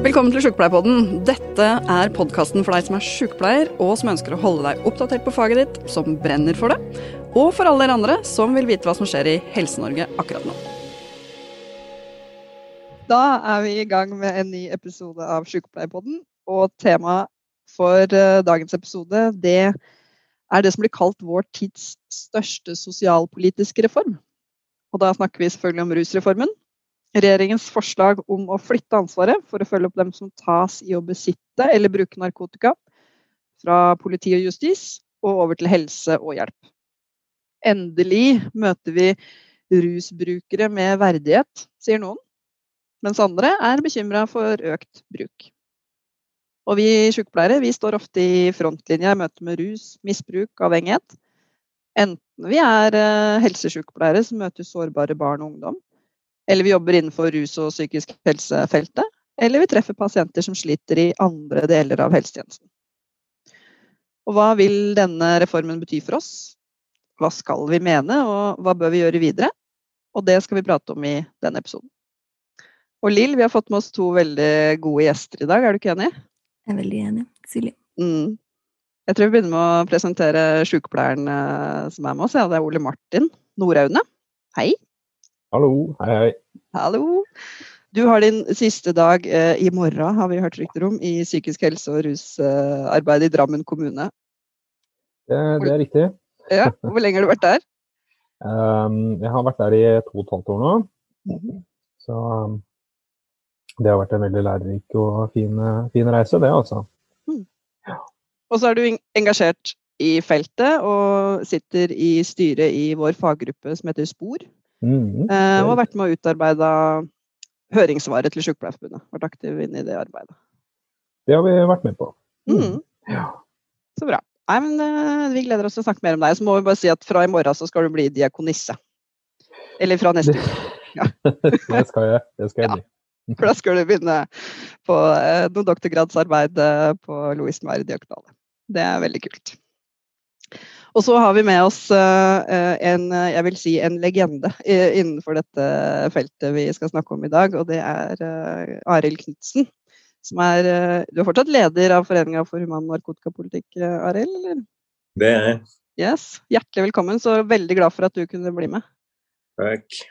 Velkommen til Sjukepleierpodden. Dette er podkasten for deg som er sjukepleier, og som ønsker å holde deg oppdatert på faget ditt, som brenner for det, og for alle dere andre som vil vite hva som skjer i Helse-Norge akkurat nå. Da er vi i gang med en ny episode av Sjukepleierpodden, og temaet for eh, dagens episode det er det som blir kalt vår tids største sosialpolitiske reform. Og da snakker vi selvfølgelig om rusreformen. Regjeringens forslag om å flytte ansvaret for å følge opp dem som tas i å besitte eller bruke narkotika, fra politi og justis og over til helse og hjelp. Endelig møter vi rusbrukere med verdighet, sier noen, mens andre er bekymra for økt bruk. Og vi sykepleiere vi står ofte i frontlinja i møte med rus, misbruk, avhengighet. Enten vi er eh, helsesykepleiere som møter sårbare barn og ungdom, eller vi jobber innenfor rus- og psykisk helsefeltet, eller vi treffer pasienter som sliter i andre deler av helsetjenesten. Og hva vil denne reformen bety for oss? Hva skal vi mene, og hva bør vi gjøre videre? Og det skal vi prate om i denne episoden. Og Lill, vi har fått med oss to veldig gode gjester i dag, er du ikke enig? Jeg er veldig enig. Silje. Mm. Jeg tror vi begynner med å presentere sykepleieren eh, som er med oss. Ja, det er Ole Martin Noraune. Hei. Hallo. Hei, hei. Hallo. Du har din siste dag eh, i morgen, har vi hørt rykter om, i psykisk helse- og rusarbeid i Drammen kommune. Det, det er riktig. Ja, Hvor lenge har du vært der? Um, jeg har vært der i to og et halvt år nå. Mhm. Så um, det har vært en veldig lærerik og fin, fin reise, det altså. Og så er du engasjert i feltet og sitter i styret i vår faggruppe som heter SPOR. Mhm. eh, Og har vært med å utarbeide høringssvaret til Sykepleierforbundet. Vært aktiv inne i det arbeidet. Det har vi vært med på. Mm. Ja. Så bra. Nei, men eh, Vi gleder oss til å snakke mer om deg. Så må vi bare si at fra i morgen så skal du bli diakonisse. Eller fra neste uke. det skal jeg. Det skal jeg Ja. For da skal du begynne på eh, noe doktorgradsarbeid på på Lovisenberg diakonale. Det er veldig kult. Og så har vi med oss eh, en, eh, jeg vil si en legende eh, innenfor dette feltet vi skal snakke om i dag, og det er eh, Arild Knutsen. Som er, eh, du er fortsatt leder av Foreninga for human narkotikapolitikk, eh, Arild? eller? Det er jeg. Yes. Hjertelig velkommen. Så veldig glad for at du kunne bli med. Takk.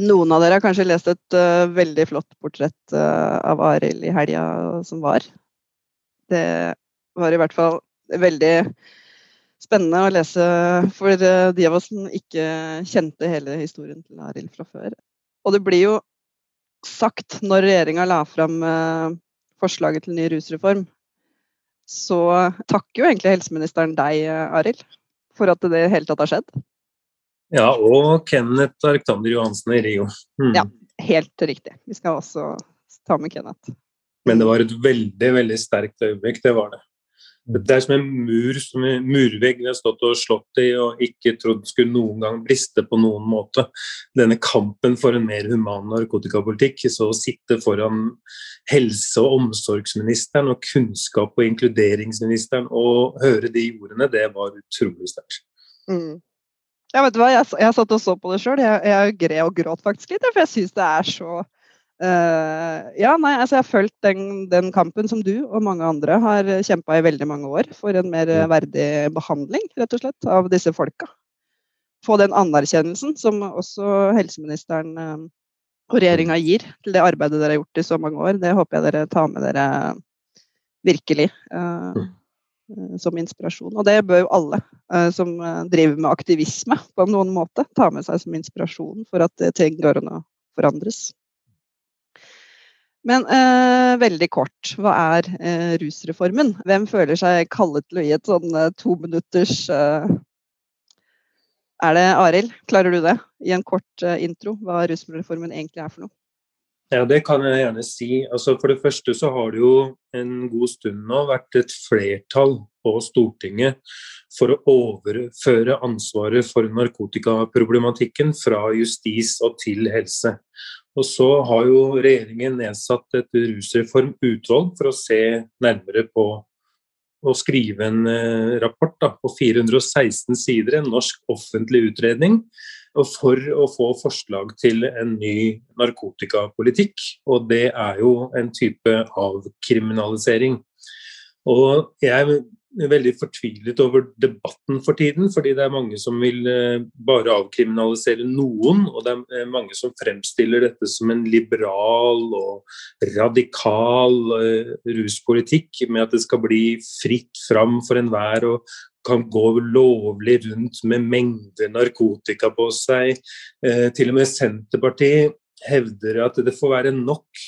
Noen av dere har kanskje lest et uh, veldig flott portrett uh, av Arild i helga som var. Det var i hvert fall veldig spennende å lese for eh, de av oss som ikke kjente hele historien til Arild fra før. Og det blir jo sagt når regjeringa la fram eh, forslaget til ny rusreform, så takker jo egentlig helseministeren deg, eh, Arild, for at det i det hele tatt har skjedd. Ja, og Kenneth Arctander Johansen i Rio. Mm. Ja. Helt riktig. Vi skal også ta med Kenneth. Men det var et veldig veldig sterkt øyeblikk, det var det. Det er som en mur, som en murvegg vi har stått og slått i og ikke trodd skulle noen gang briste på noen måte. Denne kampen for en mer human narkotikapolitikk, så å sitte foran helse- og omsorgsministeren og kunnskap- og inkluderingsministeren og høre de ordene, det var utrolig sterkt. Mm. Ja, vet du hva, jeg, jeg satt og så på det sjøl. Jeg, jeg grei og gråt faktisk litt, for jeg syns det er så eh, Ja, nei, altså jeg har fulgt den, den kampen som du og mange andre har kjempa i veldig mange år for en mer Ja. verdig behandling, rett og slett, av disse folka. Få den anerkjennelsen som også helseministeren eh, og regjeringa gir til det arbeidet dere har gjort i så mange år. Det håper jeg dere tar med dere virkelig. eh, eh, som inspirasjon. Og det bør jo alle uh, som eh, driver med aktivisme på noen måte, ta med seg som inspirasjon for at eh, ting går an å forandres. Men eh, veldig kort, hva er eh, rusreformen? Hvem føler seg kallet til å gi et sånn eh, to minutters eh, Er det Arild? Klarer du det? I en kort eh, intro, hva rusreformen egentlig er for noe? Ja, det kan jeg gjerne si. Altså, for det første så har det jo en god stund nå vært et flertall på Stortinget for å overføre ansvaret for narkotikaproblematikken fra justis og til helse. Og så har jo regjeringen nedsatt et rusreformutvalg for å se nærmere på å skrive en eh, rapport da, på 416 sider, en norsk offentlig utredning, for å få forslag til en ny narkotikapolitikk. Og det er jo en type avkriminalisering. Og jeg veldig fortvilet over debatten for tiden, fordi det er mange som vil eh, bare avkriminalisere noen, og det er mange som fremstiller dette som en liberal og radikal uh, ruspolitikk, med at det skal bli fritt fram for enhver og kan gå lovlig rundt med mengder narkotika på seg. Til og med Senterpartiet hevder at det får være nok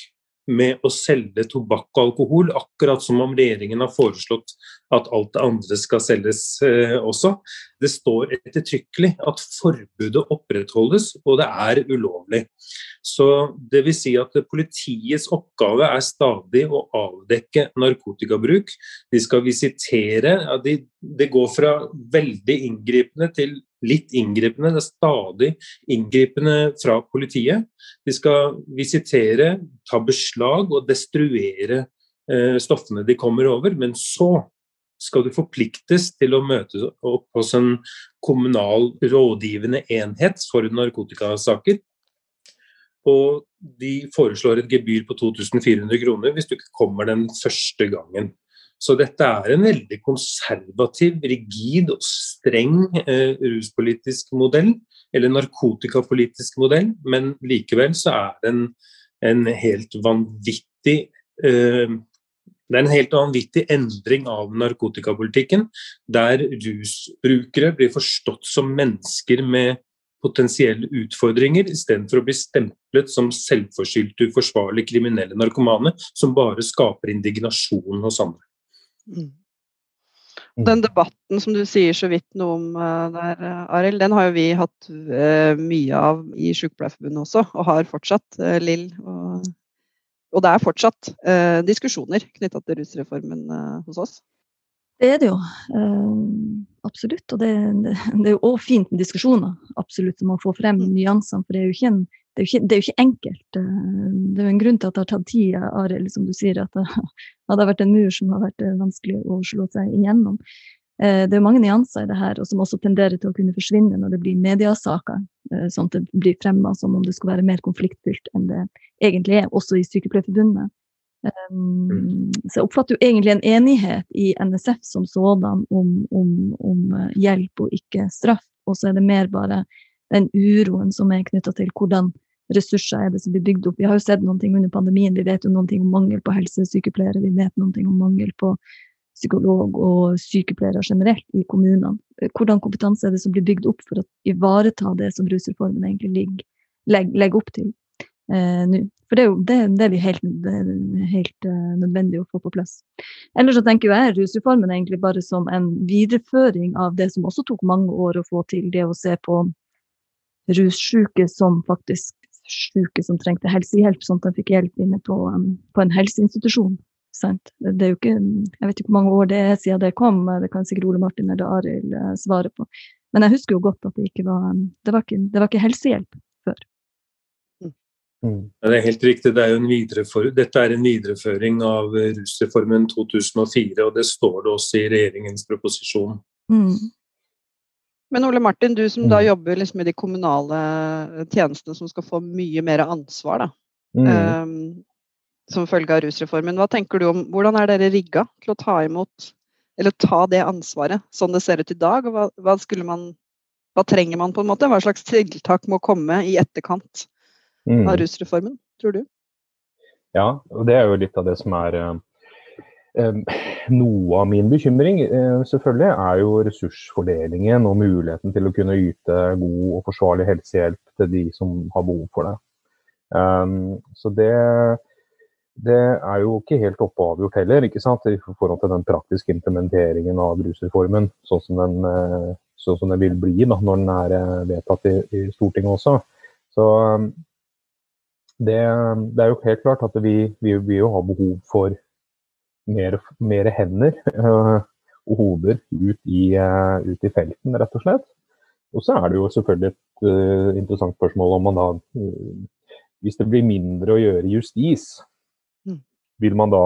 med å selge tobakk og alkohol, akkurat som om regjeringen har foreslått at alt det andre skal selges eh, også. Det står ettertrykkelig at forbudet opprettholdes, og det er ulovlig. Så vil si at Politiets oppgave er stadig å avdekke narkotikabruk. De skal visitere. Ja, de, det går fra veldig inngripende til litt inngripende. Det er stadig inngripende fra politiet. De skal visitere, ta beslag og destruere eh, stoffene de kommer over. Men så skal du forpliktes til å møte opp hos en kommunal rådgivende enhet for narkotikasaker. Og de foreslår et gebyr på 2400 kroner hvis du ikke kommer den første gangen. Så dette er en veldig konservativ, rigid og streng eh, ruspolitisk modell, eller narkotikapolitisk modell, men likevel så er det en, en helt vanvittig eh, det er en helt vanvittig endring av narkotikapolitikken, der rusbrukere blir forstått som mennesker med potensielle utfordringer, istedenfor å bli stemplet som selvforskyldte, uforsvarlige kriminelle narkomane som bare skaper indignasjon hos andre. Mm. Den debatten som du sier så vidt noe om uh, der, uh, Arild, den har jo vi hatt uh, mye av i Sykepleierforbundet også, og har fortsatt, Lill. Og, og, det er fortsatt diskusjoner knytta til rusreformen hos oss. Det er det jo. absolutt. Og det, det, det er jo òg fint med diskusjoner, absolutt, man får frem mm. nyansene. For det er jo ikke en det er, ikke, det er, jo ikke, enkelt. Eh, det er jo en grunn til at det har tatt tid, Arild, som du sier. At det, hadde vært en mur som har vært eh, vanskelig å slå seg igjennom. Eh, det er mange nyanser i det her, og som også tenderer til å kunne forsvinne når det blir mediasaker. Sånn at det blir fremma som om det skulle være mer konfliktfylt enn det egentlig er, også i Sykepleierforbundet. Um, så jeg oppfatter jo egentlig en enighet i NSF som sådan om, om, om hjelp og ikke straff. Og så er det mer bare den uroen som er knytta til hvordan ressurser er det som blir bygd opp. Vi har jo sett noen ting under pandemien. Vi vet jo noen ting om mangel på helsesykepleiere. Vi vet noen ting om mangel på psykolog og sykepleiere generelt i kommunene. Hvordan kompetanse er det som blir bygd opp for å ivareta det som rusreformen egentlig legger, legger, legger opp til eh, nå? For det er jo det, det er helt, det er helt uh, nødvendig å få på plass. Ellers så tenker jeg rusreformen egentlig bare som en videreføring av det som også tok mange år å få til, det å se på russyke som faktisk syke som trengte helsehjelp, sånn at de fikk hjelp inne på, um, på en helseinstitusjon. Sant? Det er jo ikke, jeg vet ikke hvor mange år det er siden det kom, det kan sikkert Ole Martin eller Arild uh, svare på. Men jeg husker jo godt at det ikke var, um, det var, ikke, det var ikke helsehjelp før. Mm. Det er helt riktig. Det er Dette er en videreføring av rusreformen 2004, og det står det også i regjeringens proposisjon. Mm. Men Ole Martin, du som da mm. jobber liksom i de kommunale eh, tjenestene som skal få mye mer ansvar da, mm. um, som følge av rusreformen. Hva tenker du om, Hvordan er dere rigga til å ta imot eller ta det ansvaret sånn det ser ut i dag? og hva, hva, man, hva trenger man på en måte? Hva slags tiltak må komme i etterkant mm. av rusreformen, tror du? Ja, og det er jo litt av det som er eh, noe av min bekymring eh, selvfølgelig er jo ressursfordelingen og muligheten til å kunne yte god og forsvarlig helsehjelp til de som har behov for det. Så det, det er jo ikke helt oppe og avgjort heller, ikke sant? i forhold til den praktiske implementeringen av rusreformen, sånn som den, eh, sånn som den vil bli da, når den er eh, vedtatt i, i Stortinget også. Så det, det, er jo helt klart at vi, vi vil jo behov for mer, mer hender uh, og hoder ut i, uh, ut i, felten, rett og slett. Og så er det jo selvfølgelig et uh, interessant spørsmål om man da Hvis det blir mindre å gjøre i justis. Vil man da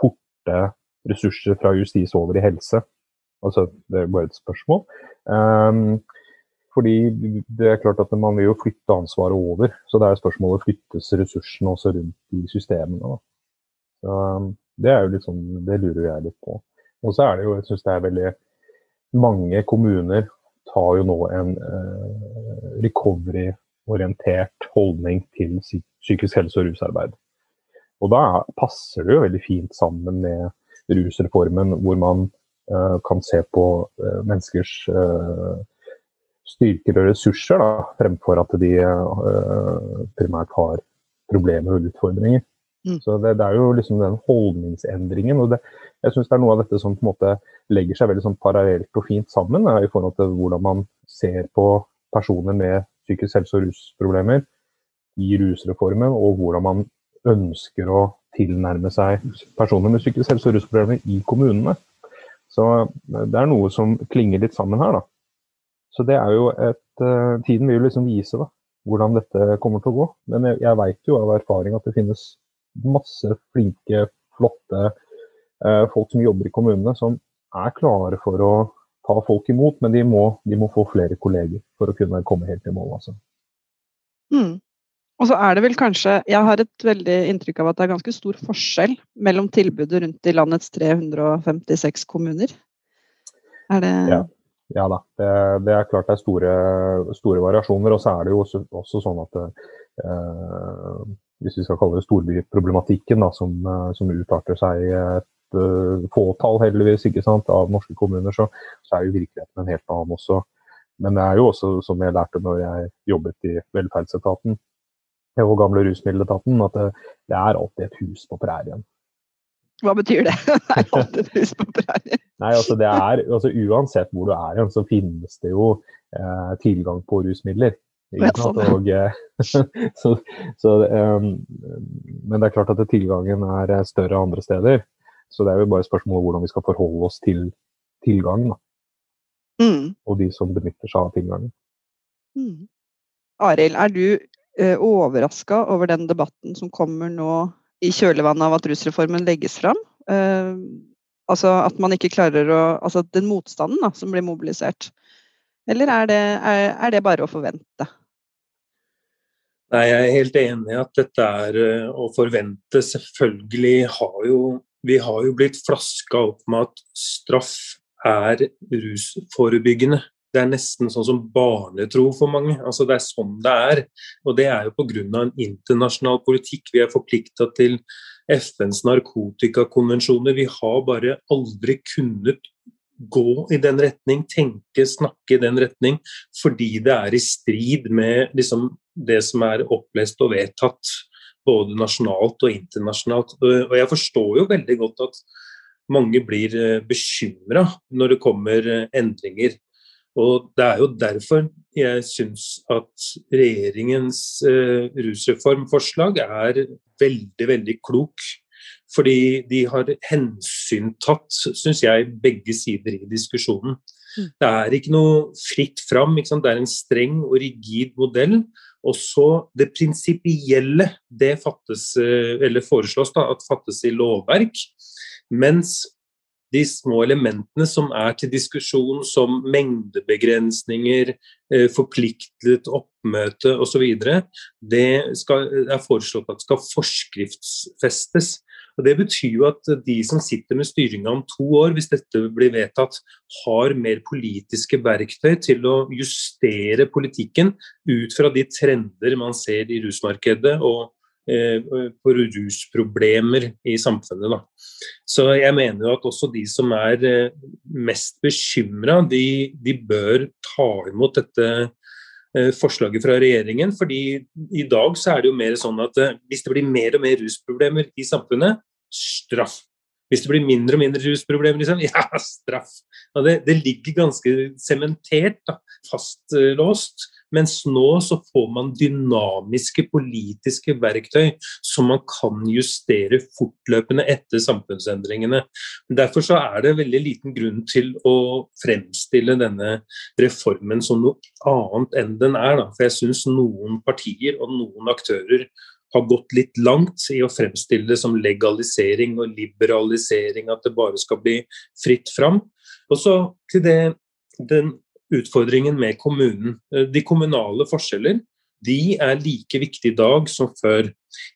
porte ressurser fra justis over i helse? Altså, det er bare et spørsmål. Um, fordi det er klart at man vil jo flytte ansvaret over. Så det er spørsmålet flyttes ressursene også rundt i systemene. Så um, det er jo litt sånn, det lurer jeg litt på. Og så er det jo, jeg syns det er veldig Mange kommuner tar jo nå en eh, recovery-orientert holdning til psykisk helse og rusarbeid. Og da passer det jo veldig fint sammen med rusreformen, hvor man uh, kan se på uh, menneskers uh, styrker og ressurser, da, fremfor at de primært har problemer og utfordringer. Mm. Så det, det, er jo liksom den holdningsendringen. og det, Jeg syns det er noe av dette som på en måte legger seg veldig sånn parallelt og fint sammen da, i forhold til hvordan man ser på personer med psykisk helse- og rusproblemer i rusreformen, og hvordan man ønsker å tilnærme seg personer med psykisk helse- og rusproblemer i kommunene. Så det er noe som klinger litt sammen her, da. Så det er jo et uh, Tiden vil jo liksom vise da, hvordan dette kommer til å gå. Men jeg, jeg veit jo av erfaring at det finnes masse flinke, flotte uh, folk som jobber i kommunene, som er klare for å ta folk imot, men de må, de må få flere kolleger for å kunne komme helt i mål. Altså. Mm. Og så er det vel kanskje Jeg har et veldig inntrykk av at det er ganske stor forskjell mellom tilbudet rundt i landets 356 kommuner. Er det ja. Ja da, det, det, er klart det er store, store, variasjoner. Og så er det jo også, også sånn at eh, hvis vi skal kalle det storbyproblematikken, da, som, eh, som utarter seg et uh, fåtall heldigvis ikke sant, av norske kommuner, så, så, er jo virkeligheten en helt annen også. Men det er jo også, som jeg lærte når jeg jobbet i velferdsetaten og gamle rusmiddeletaten, at det, det er alltid et hus på prærien. Hva betyr det? det er alltid et hus på prærien. Nei, altså det er, altså Uansett hvor du er, så finnes det jo eh, tilgang på rusmidler. Sånn. og, eh, så, så, um, men det er klart at tilgangen er eh, større andre steder. Så det er jo bare spørsmål hvordan vi skal forholde oss til tilgang. Mm. Og de som benytter seg av tilgangen. Mm. Arild, er du overraska over den debatten som kommer nå i kjølvannet av at rusreformen legges fram. Eh, altså at man ikke klarer å Altså den motstanden da, som blir mobilisert. Eller er det, er, er det bare å forvente? Nei, Jeg er helt enig i at dette er uh, å forvente. Selvfølgelig har jo vi har jo blitt flaska opp med at straff er rusforebyggende. Det er nesten sånn som barnetro for mange. Altså Det er sånn det er. Og det er jo pga. en internasjonal politikk. Vi er forplikta til FNs narkotikakonvensjoner. Vi har bare aldri kunnet gå i den retning, tenke, snakke i den retning, fordi det er i strid med liksom, det som er opplest og vedtatt, både nasjonalt og internasjonalt. Og jeg forstår jo veldig godt at mange blir eh, bekymra når det kommer eh, endringer. Og Det er jo derfor jeg syns at regjeringens eh, rusreformforslag er veldig, veldig klok. Fordi de har hensyntatt, syns jeg, begge sider i diskusjonen. Mm. Det er ikke noe fritt fram. Det er en streng og rigid modell. Og så det prinsipielle, det fattes, eh, eller foreslås da, at fattes i lovverk. Mens de små elementene som er til diskusjon, som mengdebegrensninger, eh, forpliktet oppmøte osv., det skal, er foreslått at skal forskriftsfestes. Og Det betyr jo at de som sitter med styringa om to år, hvis dette blir vedtatt, har mer politiske verktøy til å justere politikken ut fra de trender man ser i rusmarkedet og på rusproblemer i samfunnet. Da. Så jeg mener jo at også de som er eh, mest bekymra, de, de, bør ta imot dette eh, forslaget fra regjeringen. fordi i dag så er det jo mer sånn at hvis det blir mer og mer rusproblemer i samfunnet, straff. Hvis det blir mindre og mindre rusproblemer, liksom, ja, straff. Ja, det, det ligger ganske sementert, fastlåst. Mens nå så får man dynamiske politiske verktøy som man kan justere fortløpende etter samfunnsendringene. Derfor så er det veldig liten grunn til å fremstille denne reformen som noe annet enn den er. Da. For jeg syns noen partier og noen aktører har gått litt langt i å fremstille det som legalisering og liberalisering, at det bare skal bli fritt fram. Og så til det, den utfordringen med kommunen. De kommunale forskjeller de er like viktige i dag som før.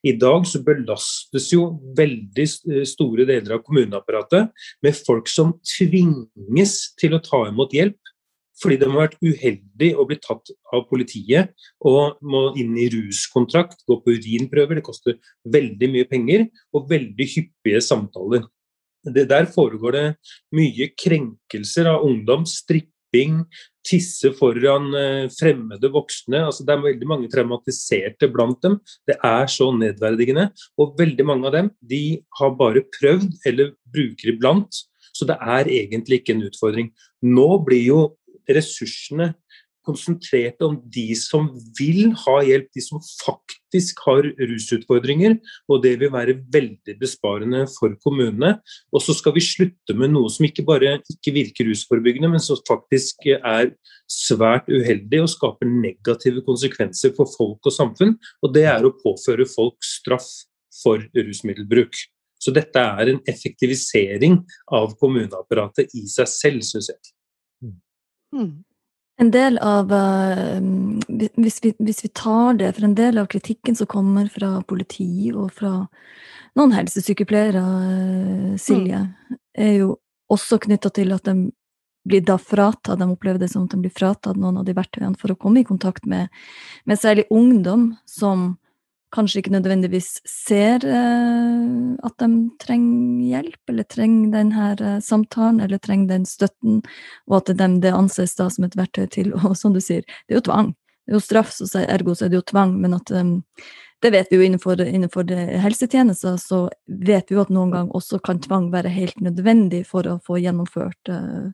I dag så belastes jo veldig store deler av kommuneapparatet med folk som tvinges til å ta imot hjelp fordi de har vært uheldige og blitt tatt av politiet og må inn i ruskontrakt, gå på urinprøver. Det koster veldig mye penger og veldig hyppige samtaler. Det der foregår det mye krenkelser av ungdom, stripping, tisse foran eh, fremmede voksne. Altså, det er veldig mange traumatiserte blant dem. Det er så nedverdigende. Og veldig mange av dem de har bare prøvd eller bruker iblant. Så det er egentlig ikke en utfordring. Nå blir jo ressursene konsentrert om de som vil ha hjelp, de som faktisk har rusutfordringer. Og det vil være veldig besparende for kommunene. Og så skal vi slutte med noe som ikke bare ikke virker rusforebyggende, men som faktisk er svært uheldig og skaper negative konsekvenser for folk og samfunn. Og det er å påføre folk straff for rusmiddelbruk. Så dette er en effektivisering av kommuneapparatet i seg selv, syns jeg. Mm. En del av uh, hvis, vi, hvis, vi, tar det, for en del av kritikken som kommer fra politi og fra noen helsesykepleiere, uh, Silje, mm. er jo også knytta til at de blir da fratatt, de opplever det som at de blir fratatt noen av de verktøyene for å komme i kontakt med, med særlig ungdom som kanskje ikke nødvendigvis ser eh, at de trenger hjelp, eller trenger denne eh, samtalen, eller trenger den støtten, og at de, det anses da som et verktøy til Og som du sier, det er jo tvang. Det er jo straff, så ergo så er det jo tvang, men at um, det vet vi jo innenfor, innenfor helsetjenester, så vet vi jo at noen gang også kan tvang være helt nødvendig for å få gjennomført uh,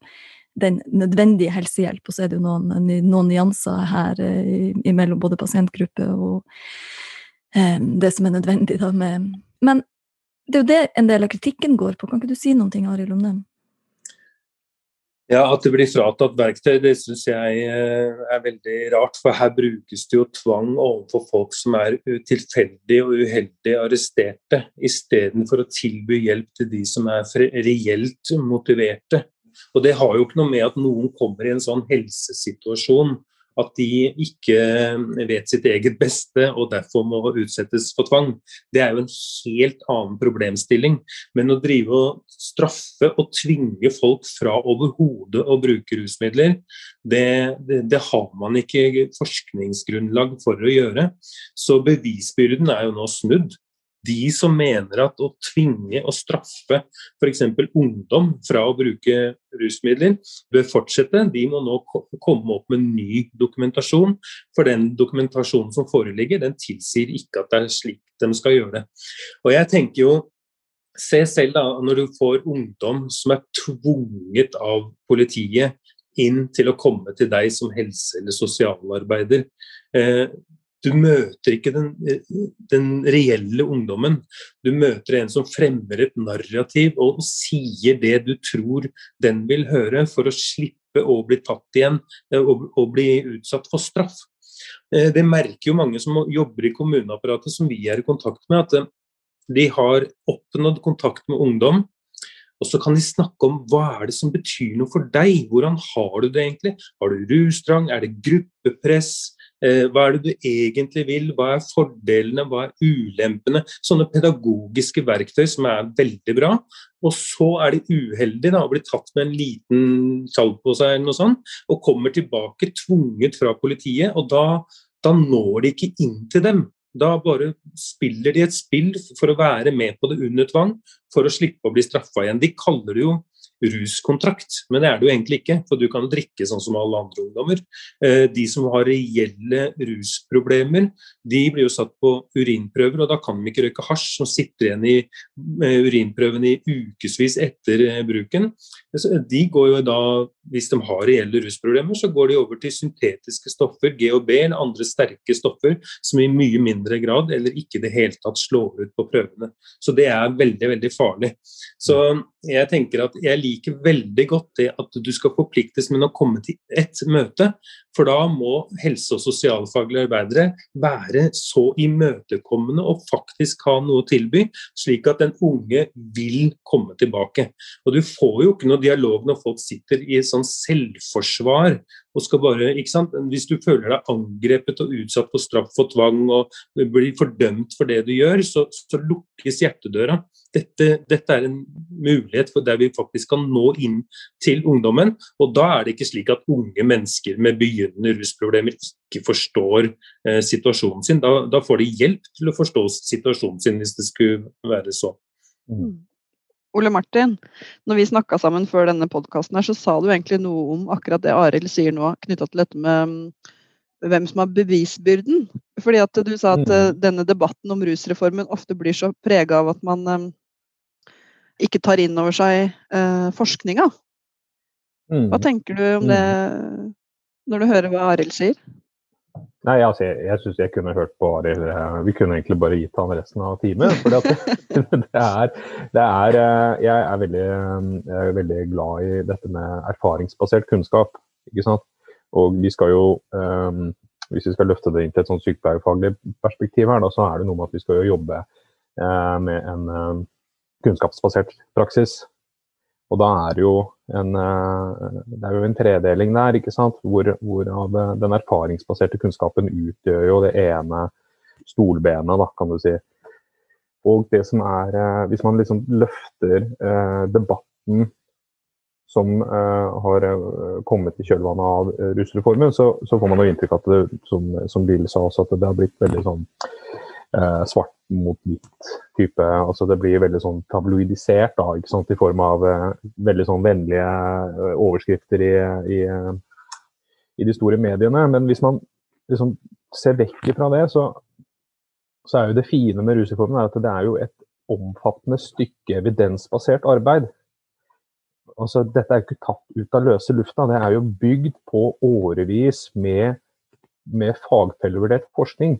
den nødvendige helsehjelp. Og så er det jo noen, noen nyanser her uh, imellom både pasientgruppe og Eh, det som er nødvendig. Da, med, men det er jo det en del av kritikken går på. Kan ikke du si noen ting, Arild, om det? Ja, At det blir fratatt verktøy, det syns jeg eh, er veldig rart. For her brukes det jo tvang overfor folk som er tilfeldig og uheldig arresterte, istedenfor å tilby hjelp til de som er reelt motiverte. Og Det har jo ikke noe med at noen kommer i en sånn helsesituasjon at de ikke vet sitt eget beste og derfor må utsettes for tvang. Det er jo en helt annen problemstilling. Men å drive og straffe og tvinge folk fra overhodet å bruke rusmidler, det, det, det, har man ikke forskningsgrunnlag for å gjøre. Så bevisbyrden er jo nå snudd de som mener at å tvinge og straffe f.eks. ungdom fra å bruke rusmidler, bør fortsette. De må nå komme opp med ny dokumentasjon. For den dokumentasjonen som foreligger, den tilsier ikke at det er slik de skal gjøre det. Og jeg tenker jo Se selv da, når du får ungdom som er tvunget av politiet inn til å komme til deg som helse- eller sosialarbeider. Du møter ikke den, den, reelle ungdommen. Du møter en som fremmer et narrativ og sier det du tror den vil høre, for å slippe å bli tatt igjen eh, og, og bli utsatt for straff. Eh, det merker jo mange som jobber i kommuneapparatet, som vi er i kontakt med, at eh, de har oppnådd kontakt med ungdom. Og så kan de snakke om hva er det som betyr noe for deg. Hvordan har du det egentlig? Har du rusdrang? Er det gruppepress? Eh, hva er det du egentlig vil? Hva er fordelene? Hva er ulempene? Sånne pedagogiske verktøy som er veldig bra. Og så er de uheldige da, og blir tatt med en liten salg på seg eller noe sånt, og kommer tilbake tvunget fra politiet. og da, da når de ikke inn til dem. Da bare spiller de et spill for å være med på det under tvang, for å slippe å bli straffa igjen. De kaller det jo ruskontrakt, men det er det jo egentlig ikke. For du kan drikke sånn som alle andre ungdommer. Eh, de som har reelle rusproblemer, de blir jo satt på urinprøver, og da kan de ikke røyke hasj, som sitter igjen i urinprøven i ukevis etter eh, bruken. De går jo da, hvis de har reelle rusproblemer, så går de over til syntetiske stoffer, GHB eller andre sterke stoffer, som i mye mindre grad eller ikke i det hele tatt slår ut på prøvene. Så det er veldig, veldig farlig. Så jeg tenker at jeg liker veldig godt det at du skal forpliktes med å komme til ett møte. For da må helse- og sosialfaglige arbeidere være så imøtekommende og faktisk ha noe å tilby, slik at den unge vil komme tilbake. Og Du får jo ikke noe dialog når folk sitter i et sånn selvforsvar og skal bare, ikke sant? Hvis du føler deg angrepet og utsatt for straff og tvang og blir fordømt for det du gjør, så, så lukkes hjertedøra. Dette, dette, er en mulighet for der vi faktisk kan nå inn til ungdommen. Og da er det ikke slik at unge mennesker med begynnende rusproblemer ikke forstår eh, situasjonen sin. Da, da, får de hjelp til å forstå situasjonen sin hvis det skulle være sånn. Mm. Ole Martin, når vi snakka sammen før denne podkasten, så sa du egentlig noe om akkurat det Arild sier nå, knytta til dette med mm, hvem som har bevisbyrden. Fordi at du sa at mm. denne debatten om rusreformen ofte blir så prega av at man um, ikke tar inn over seg uh, forskninga. Mm. Hva tenker du om det når du hører hva Arild sier? Nei, altså, Jeg, jeg syns jeg kunne hørt på Arild. Vi kunne egentlig bare gitt han resten av timen. For det, er, det er eh, jeg, er veldig, jeg er veldig glad i dette med erfaringsbasert kunnskap. ikke sant? Og vi skal jo um, Hvis vi skal løfte det inn til et sånn sykepleierfaglig perspektiv, her, da, så er det noe med at vi skal jo jobbe uh, med en uh, kunnskapsbasert praksis. Og da er det jo en, eh, det er jo en tredeling der, ikke sant? Hvor, hvorav den erfaringsbaserte kunnskapen utgjør jo det ene stolbenet, da, kan du si. Og det som er eh, Hvis man liksom løfter eh, debatten som har kommet i kjølvannet av rusreformen, så, så, får man jo inntrykk av at det, som, som Bill sa også, at det har blitt veldig sånn uh, svart mot hvitt type altså Det blir veldig sånn tabloidisert da, ikke sant, i form av eh, veldig sånn vennlige uh, overskrifter i, i, i, de store mediene. Men hvis man liksom ser vekk fra det, så, så er jo det fine med rusreformen at det er jo et omfattende stykke evidensbasert arbeid. Altså, dette er ikke tatt ut av løse lufta. Det er jo bygd på årevis med, med fagfellevurdert forskning.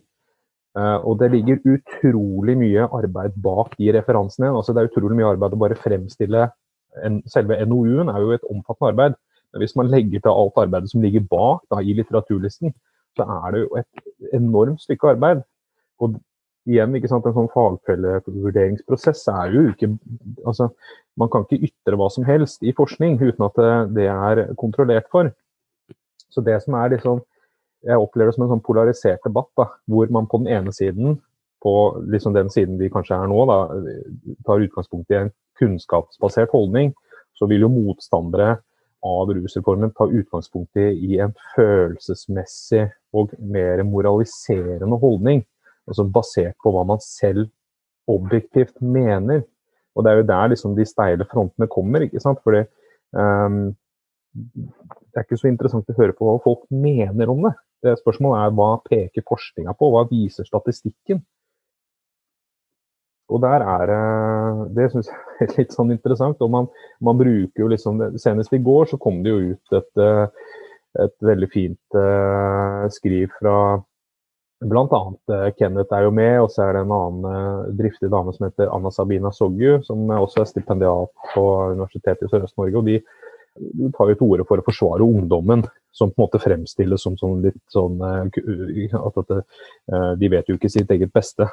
Uh, og det ligger utrolig mye arbeid bak de referansene. Altså, det er utrolig mye arbeid å bare fremstille en, selve NOU-en er jo et omfattende arbeid. Men hvis man legger til alt arbeidet som ligger bak da, i litteraturlisten, så er det jo et enormt stykke arbeid. Og igjen, ikke sant, en sånn fagfellevurderingsprosess er jo ikke altså, Man kan ikke ytre hva som helst i forskning uten at det er kontrollert for. Så det som er liksom jeg opplever det som en sånn polarisert debatt, da, hvor man på den ene siden, på liksom den siden vi kanskje er nå, da, tar utgangspunkt i en kunnskapsbasert holdning, så vil jo motstandere av rusreformen ta utgangspunkt i en følelsesmessig og mer moraliserende holdning. Altså basert på hva man selv objektivt mener. Og det er jo der liksom de steile frontene kommer. ikke sant? Fordi um, det er ikke så interessant å høre på hva folk mener om det. Det spørsmålet er hva peker forskninga på, hva viser statistikken? Og der er det Det jeg er litt sånn interessant. og man, man, bruker jo liksom Senest i går så kom det jo ut et, eh, et veldig fint uh, skriv fra uh, Kenneth er jo med, og så er det en annen driftig dame som heter Anna Sabina Soggu, som også er stipendiat på Universitetet i Sørøst-Norge. og de tar jo til orde for å forsvare ungdommen, som på en måte fremstilles som, som litt sånn eh, at, at eh, de vet jo ikke sitt eget beste.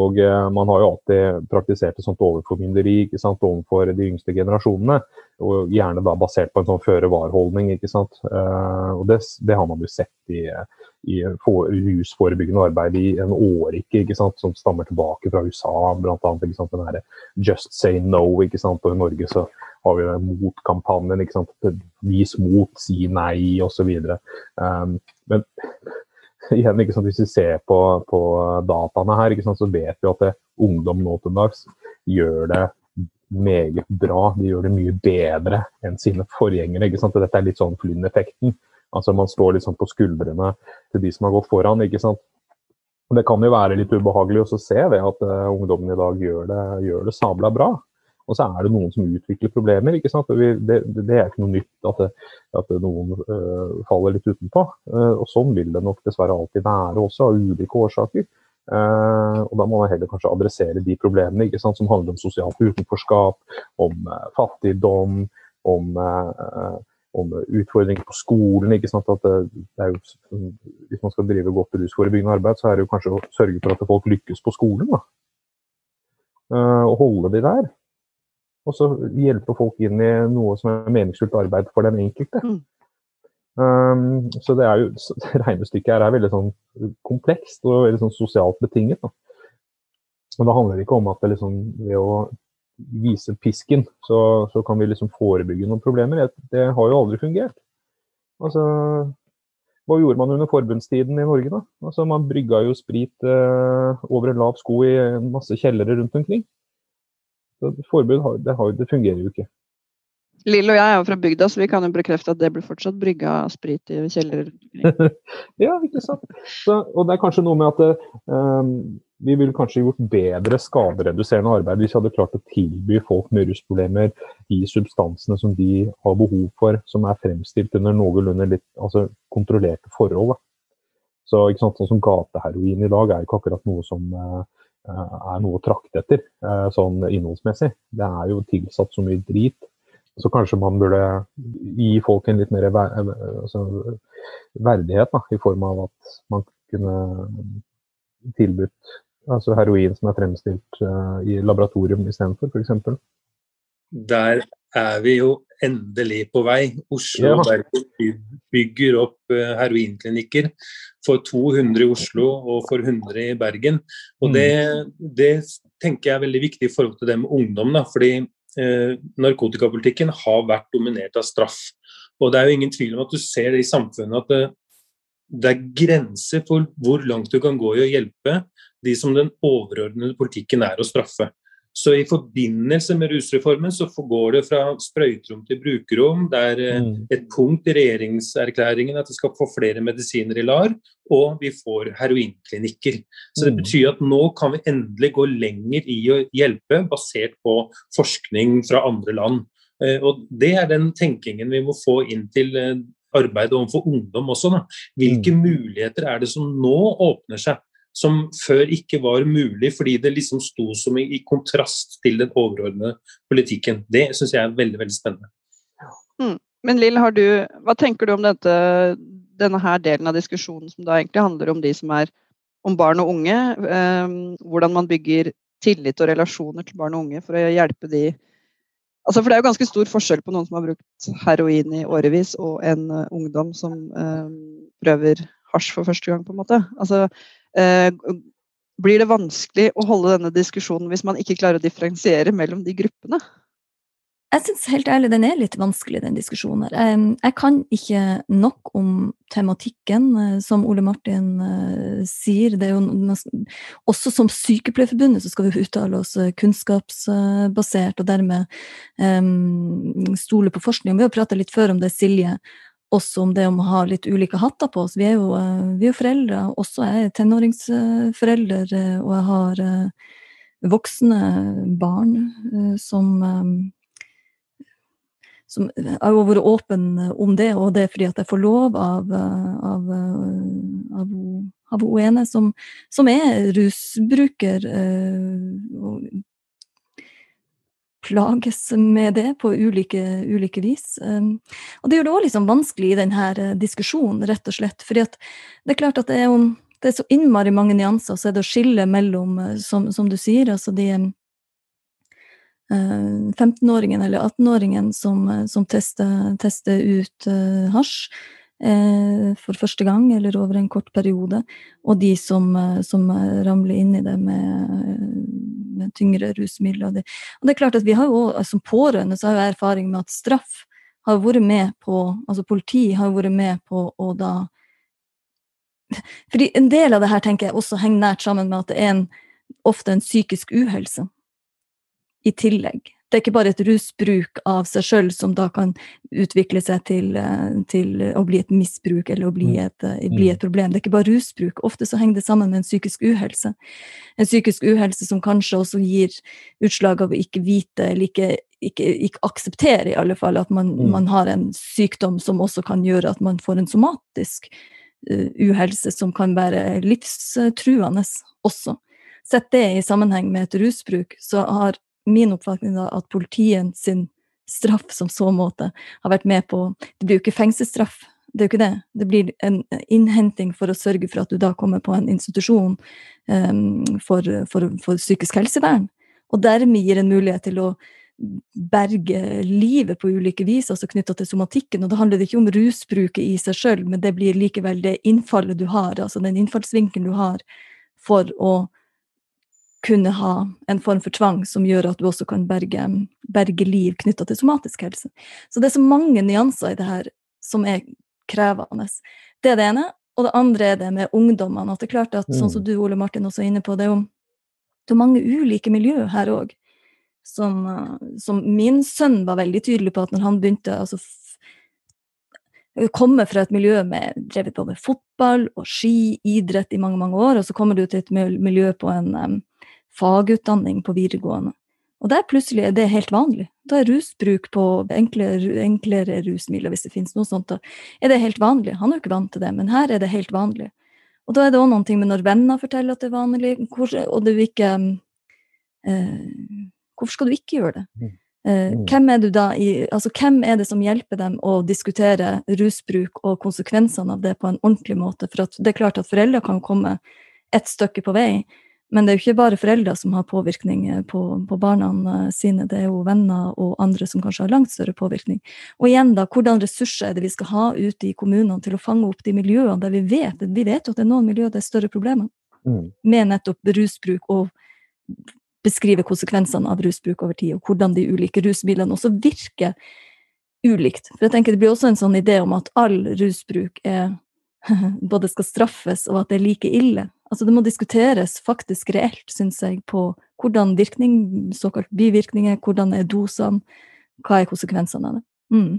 Og eh, Man har jo alltid praktisert et sånt overformynderi ikke sant, overfor de yngste generasjonene. og Gjerne da basert på en sånn føre-var-holdning. ikke sant, og det, det, har man jo sett i, i rusforebyggende arbeid i en årrekke, ikke sant, som stammer tilbake fra USA. Blant her Just Say No. ikke sant, og I Norge så har vi den motkampanjen. ikke sant, Vis mot, si nei, osv. Um, men igjen, ikke sant, hvis vi ser på, på dataene her, ikke sant, så vet vi at det, ungdom nå til dags gjør det meget bra. De gjør det mye bedre enn sine forgjengere. ikke sant, Dette er litt sånn Flynn-effekten. Altså Man står liksom på skuldrene til de som har gått foran. ikke sant? Det kan jo være litt ubehagelig å se det at uh, ungdommen i dag gjør det, gjør det sabla bra. Og så er det noen som utvikler problemer. ikke sant? Det, det, det er ikke noe nytt at, det, at noen uh, faller litt utenpå. Uh, og sånn vil det nok dessverre alltid være også, av ulike årsaker. Uh, og da må man heller kanskje adressere de problemene ikke sant? som handler om sosialt utenforskap, om fattigdom, om om utfordringer på skolen. ikke sant, at jo, Hvis man skal drive godt rusforebyggende arbeid, så er det jo kanskje å sørge for at folk lykkes på skolen. da. Og holde de der. Og så hjelpe folk inn i noe som er meningsfullt arbeid for den enkelte. Mm. Um, så det er jo, regnestykket her er veldig sånn komplekst og veldig sånn sosialt betinget. Da. Men det handler ikke om at det liksom, ved å vise pisken, så, så kan vi liksom forebygge noen problemer. Det har jo aldri fungert. Altså, hva gjorde man under forbundstiden i Norge, da? Altså, man brygga jo sprit eh, over en lav sko i masse kjellere rundt omkring. Forbud har, det, har, det fungerer jo ikke. Lill og jeg er jo fra bygda, så vi kan jo bekrefte at det blir fortsatt brygga sprit i kjeller. ja, ikke sant. Så, og det er kanskje noe med at um, vi ville kanskje gjort bedre skadereduserende arbeid hvis vi hadde klart å tilby folk med rusproblemer de substansene som de har behov for, som er fremstilt under noenlunde litt altså, kontrollerte forhold. Da. Så ikke sant, sånn som Gateheroin i dag er ikke akkurat noe som uh, er noe å trakte etter, uh, sånn innholdsmessig. Det er jo tilsatt så mye drit så kanskje man burde gi folk en litt mer ver altså, verdighet, da, i form av at man kunne tilbudt altså heroin som er fremstilt i laboratorium istedenfor, f.eks. Der er vi jo endelig på vei. Oslo og Bergen bygger opp uh, heroinklinikker for 200 i Oslo og for 100 i Bergen. Og mm. det, det tenker jeg er veldig viktig i forhold til det med ungdom. da, fordi eh, narkotikapolitikken har vært dominert av straff. Og det er jo ingen tvil om at du ser det i samfunnet at det, det er grenser for hvor langt du kan gå i å hjelpe de som den overordnede politikken er å straffe. Så i forbindelse med rusreformen så går det fra sprøyterom til brukerrom. Det er eh, mm. et punkt i regjeringserklæringen at det skal få flere medisiner i LAR, og vi får heroinklinikker. Så det mm. betyr at nå kan vi endelig gå lenger i å hjelpe, basert på forskning fra andre land. Eh, og Det er den tenkingen vi må få inn til eh, arbeidet overfor ungdom også. Da. Hvilke mm. muligheter er det som nå åpner seg? Som før ikke var mulig fordi det liksom sto som i, i kontrast til den overordnede politikken. Det syns jeg er veldig veldig spennende. Mm. Men Lill, hva tenker du om dette, denne her delen av diskusjonen som da egentlig handler om de som er om barn og unge? Eh, hvordan man bygger tillit og relasjoner til barn og unge for å hjelpe de Altså, for Det er jo ganske stor forskjell på noen som har brukt heroin i årevis, og en uh, ungdom som uh, prøver hasj for første gang. på en måte. Altså, Eh, blir det vanskelig å holde denne diskusjonen hvis man ikke klarer å differensiere mellom de gruppene? Jeg syns helt ærlig den er litt vanskelig, den diskusjonen her. Jeg kan ikke nok om tematikken, eh, som Ole Martin eh, sier. Det er jo, også som Sykepleierforbundet så skal vi uttale oss kunnskapsbasert, og dermed um, stole på forskning. Vi har prata litt før om det, Silje, også om det om å ha litt ulike hatter på oss. Vi er jo, eh, vi er jo foreldre, også jeg er tenåringsforelder, eh, og jeg har eh, voksne barn som som jeg har vært åpen om det, og det er fordi at jeg får lov av, av, av, av ene som, som er rusbruker. Plages med det på ulike, ulike vis. Um, og det gjør det òg liksom vanskelig i denne eh, diskusjonen, rett og slett. fordi det er klart at det er, jo, det er så innmari mange nyanser, så er det å skille mellom, eh, som, som du sier, altså de 15-åringen eh, eller 18-åringen som, som tester, tester, ut hasj for første gang eller over en kort periode, og de som, som ramler inn i det med tyngre rusmidler. Det, og det er klart at vi har jo, Som pårørende så har jeg erfaring med at straff har vært med på Altså politi har vært med på å da fordi En del av det her tenker jeg også henger nært sammen med at det er en, ofte en psykisk uhelse i tillegg. Det er ikke bare et rusbruk av seg sjøl som da kan utvikle seg til, eh, til, å bli et misbruk eller å bli mm. et, eh, bli mm. et, problem. Det er ikke bare rusbruk. Ofte så henger det sammen med en psykisk uhelse. En psykisk uhelse som kanskje også gir utslag av å ikke vite eller ikke, ikke, ikke akseptere i alle fall at man, mm. man, har en sykdom som også kan gjøre at man får en somatisk uh, uhelse som kan være livstruende også. Sett det i sammenheng med et rusbruk, så har min oppfatning da, at politiet sin straff som så måte har vært med på Det blir jo ikke fengselsstraff, det er jo ikke det. Det blir en innhenting for å sørge for at du da kommer på en institusjon um, for, for, for, psykisk helsevern. Og dermed gir en mulighet til å berge livet på ulike vis, altså knytta til somatikken. Og da handler det ikke om rusbruket i seg sjøl, men det blir likevel det innfallet du har, altså den innfallsvinkelen du har for å kunne ha en form for tvang som gjør at du også kan berge, berge liv knytta til somatisk helse. Så det er så mange nyanser i det her som er krevende. Det er det ene. Og det andre er det med ungdommene. At det er klart at, sånn som mm. du, Ole Martin, også er inne på, det er jo det er mange ulike miljø her òg. Som, som, min sønn var veldig tydelig på at når han begynte altså, komme fra et miljø med drevet på med fotball og ski, idrett i mange mange år, og så kommer du til et miljø på en fagutdanning på videregående. Og der plutselig er det helt vanlig. Da er rusbruk på enklere, enklere rusmidler, hvis det finnes noe sånt, da er det helt vanlig. Han er jo ikke vant til det, men her er det helt vanlig. Og da er det òg noe med når venner forteller at det er vanlig, hvor, og du ikke eh, Hvorfor skal du ikke gjøre det? Mm. Eh, mm. hvem, er du da i, altså, hvem er det som hjelper dem å diskutere rusbruk og konsekvensene av det på en ordentlig måte? For det er klart at foreldre kan komme et stykke på vei, men det er jo ikke bare foreldre som har påvirkning eh, på, på, barna eh, sine, det er jo venner og andre som kanskje har langt større påvirkning. Og igjen, da, hvordan ressurser er det vi skal ha ute i kommunene til å fange opp de miljøene der vi vet Vi vet jo at det er noen miljøer det er større problemer mm. med nettopp rusbruk, og beskrive konsekvensene av rusbruk over tid, og hvordan de ulike rusmidlene også virker ulikt. For jeg tenker Det blir også en sånn idé om at all rusbruk er både skal straffes, og at det er like ille. Altså Det må diskuteres faktisk reelt, syns jeg, på hvordan virkning, såkalt bivirkninger, hvordan er dosene, hva er konsekvensene av det. Mm.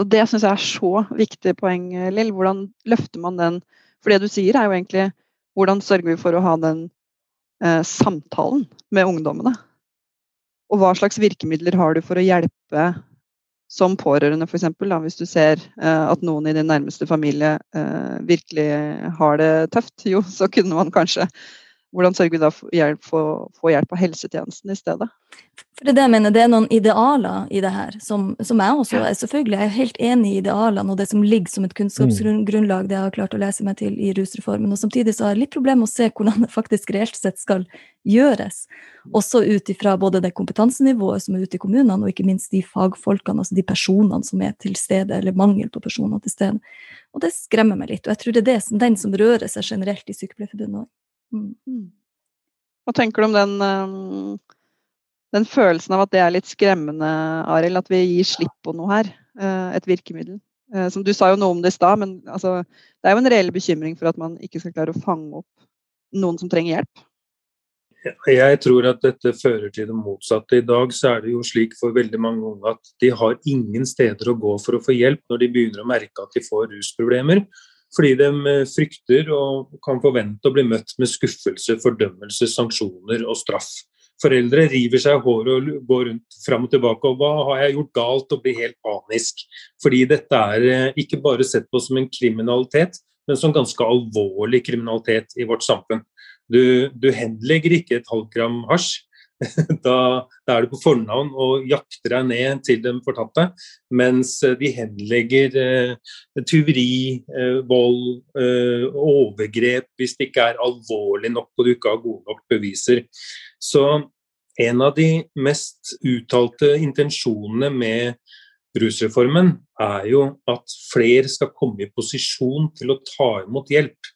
Og Det syns jeg er så viktig poeng, Lill. Hvordan løfter man den? For det du sier, er jo egentlig hvordan sørger vi for å ha den eh, samtalen med ungdommene? Og hva slags virkemidler har du for å hjelpe som pårørende, f.eks. Hvis du ser eh, at noen i din nærmeste familie eh, virkelig har det tøft, jo, så kunne man kanskje hvordan sørger vi da for hjelp, få, for hjelp av helsetjenesten i stedet? For Det er det jeg mener, det er noen idealer i det her, som, som jeg også er selvfølgelig jeg er helt enig i idealene og det som ligger som et kunnskapsgrunnlag, det jeg har klart å lese meg til i rusreformen. og Samtidig så har jeg litt problemer med å se hvordan det faktisk reelt sett skal gjøres. Også ut ifra både det kompetansenivået som er ute i kommunene, og ikke minst de fagfolkene, altså de personene som er til stede, eller mangel på personer til stede. Og det skremmer meg litt. Og jeg tror det er det, den som rører seg generelt i Sykepleierforbundet òg. Mm. mm. Hva tenker du om den, um, den, følelsen av at det er litt skremmende, Arild? At vi gir slipp på noe her? Uh, et virkemiddel? Uh, som Du sa jo noe om det i stad, men altså, det er jo en reell bekymring for at man ikke skal klare å fange opp noen som trenger hjelp? Jeg tror at dette fører til det motsatte. I dag så er det jo slik for veldig mange unge at de har ingen steder å gå for å få hjelp når de begynner å merke at de får rusproblemer fordi de eh, frykter og kan forvente å bli møtt med skuffelse, fordømmelse, sanksjoner og straff. Foreldre river seg i håret og går rundt fram og tilbake og hva har jeg gjort galt, og blir helt panisk. Fordi dette er eh, ikke bare sett på som en kriminalitet, men som ganske alvorlig kriminalitet i vårt samfunn. Du, du henlegger ikke et halvt gram hasj, da, da, er du på fornavn og jakter deg ned til den fortatte. Mens eh, de henlegger eh, tyveri, eh, vold, eh, overgrep hvis det ikke er alvorlig nok og du ikke har gode nok beviser. Så en av de mest uttalte intensjonene med rusreformen er jo at flere skal komme i posisjon til å ta imot hjelp.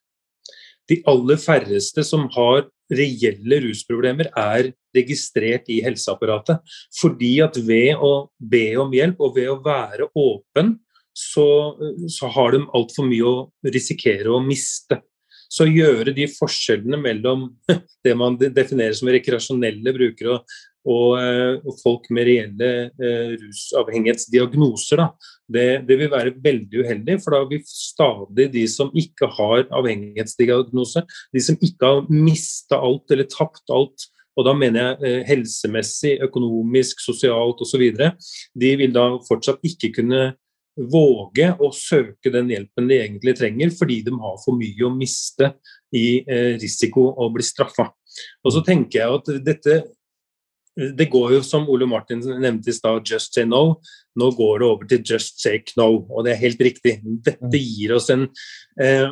De aller færreste som har reelle rusproblemer, er registrert i helseapparatet. Fordi at ved å be om hjelp og ved å være åpen, så, så har de altfor mye å risikere å miste. Så gjøre de forskjellene mellom det man definerer som rekreasjonelle brukere og, og, eh, og folk med reelle eh, rusavhengighetsdiagnoser, det, det, vil være veldig uheldig. For da vil stadig de som ikke har avhengighetsdiagnose, de som ikke har mista alt eller tapt alt, og da mener jeg eh, helsemessig, økonomisk, sosialt osv. De vil da fortsatt ikke kunne våge å søke den hjelpen de egentlig trenger, fordi de har for mye å miste i eh, risiko å bli straffa. Og så tenker jeg at dette det går jo, som Ole Martin nevnte i stad, just say no. Nå går det over til just say no, og det er helt riktig. Dette mm. gir oss en eh,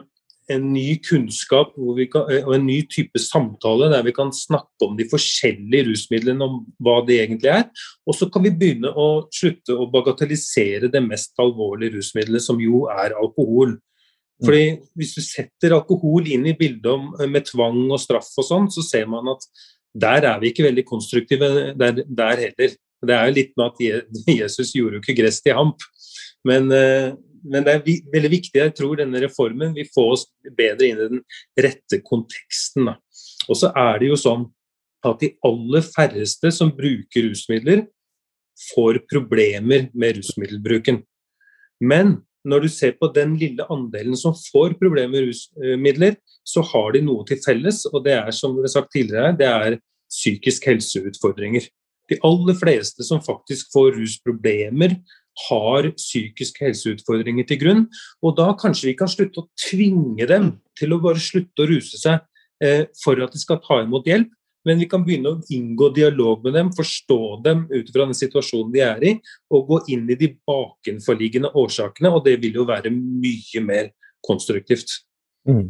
en ny kunnskap kan, og en ny type samtale der vi kan snakke om de forskjellige rusmidlene, om hva de egentlig er. Og så kan vi begynne å slutte å bagatellisere det mest alvorlige rusmiddelet, som jo er alkohol. Fordi Hvis du setter alkohol inn i bildet om, med tvang og straff og sånn, så ser man at der er vi ikke veldig konstruktive der, der heller. Det er jo litt med at Jesus gjorde jo ikke gress til hamp. Men, eh, men, det er veldig viktig, jeg tror denne reformen vil få oss bedre inn i den rette konteksten. Og så er det jo sånn at de aller færreste som bruker rusmidler, får problemer med rusmiddelbruken. Men når du ser på den lille andelen som får problemer med rusmidler, så har de noe til felles, og det er som det er sagt tidligere, det er psykisk helseutfordringer. De aller fleste som faktisk får rusproblemer, har psykiske helseutfordringer til grunn. Og da kanskje vi kan slutte å tvinge dem til å bare slutte å ruse seg eh, for at de skal ta imot hjelp. Men vi kan begynne å inngå dialog med dem, forstå dem ut fra den situasjonen de er i, og gå inn i de bakenforliggende årsakene. Og det vil jo være mye mer konstruktivt. Mm.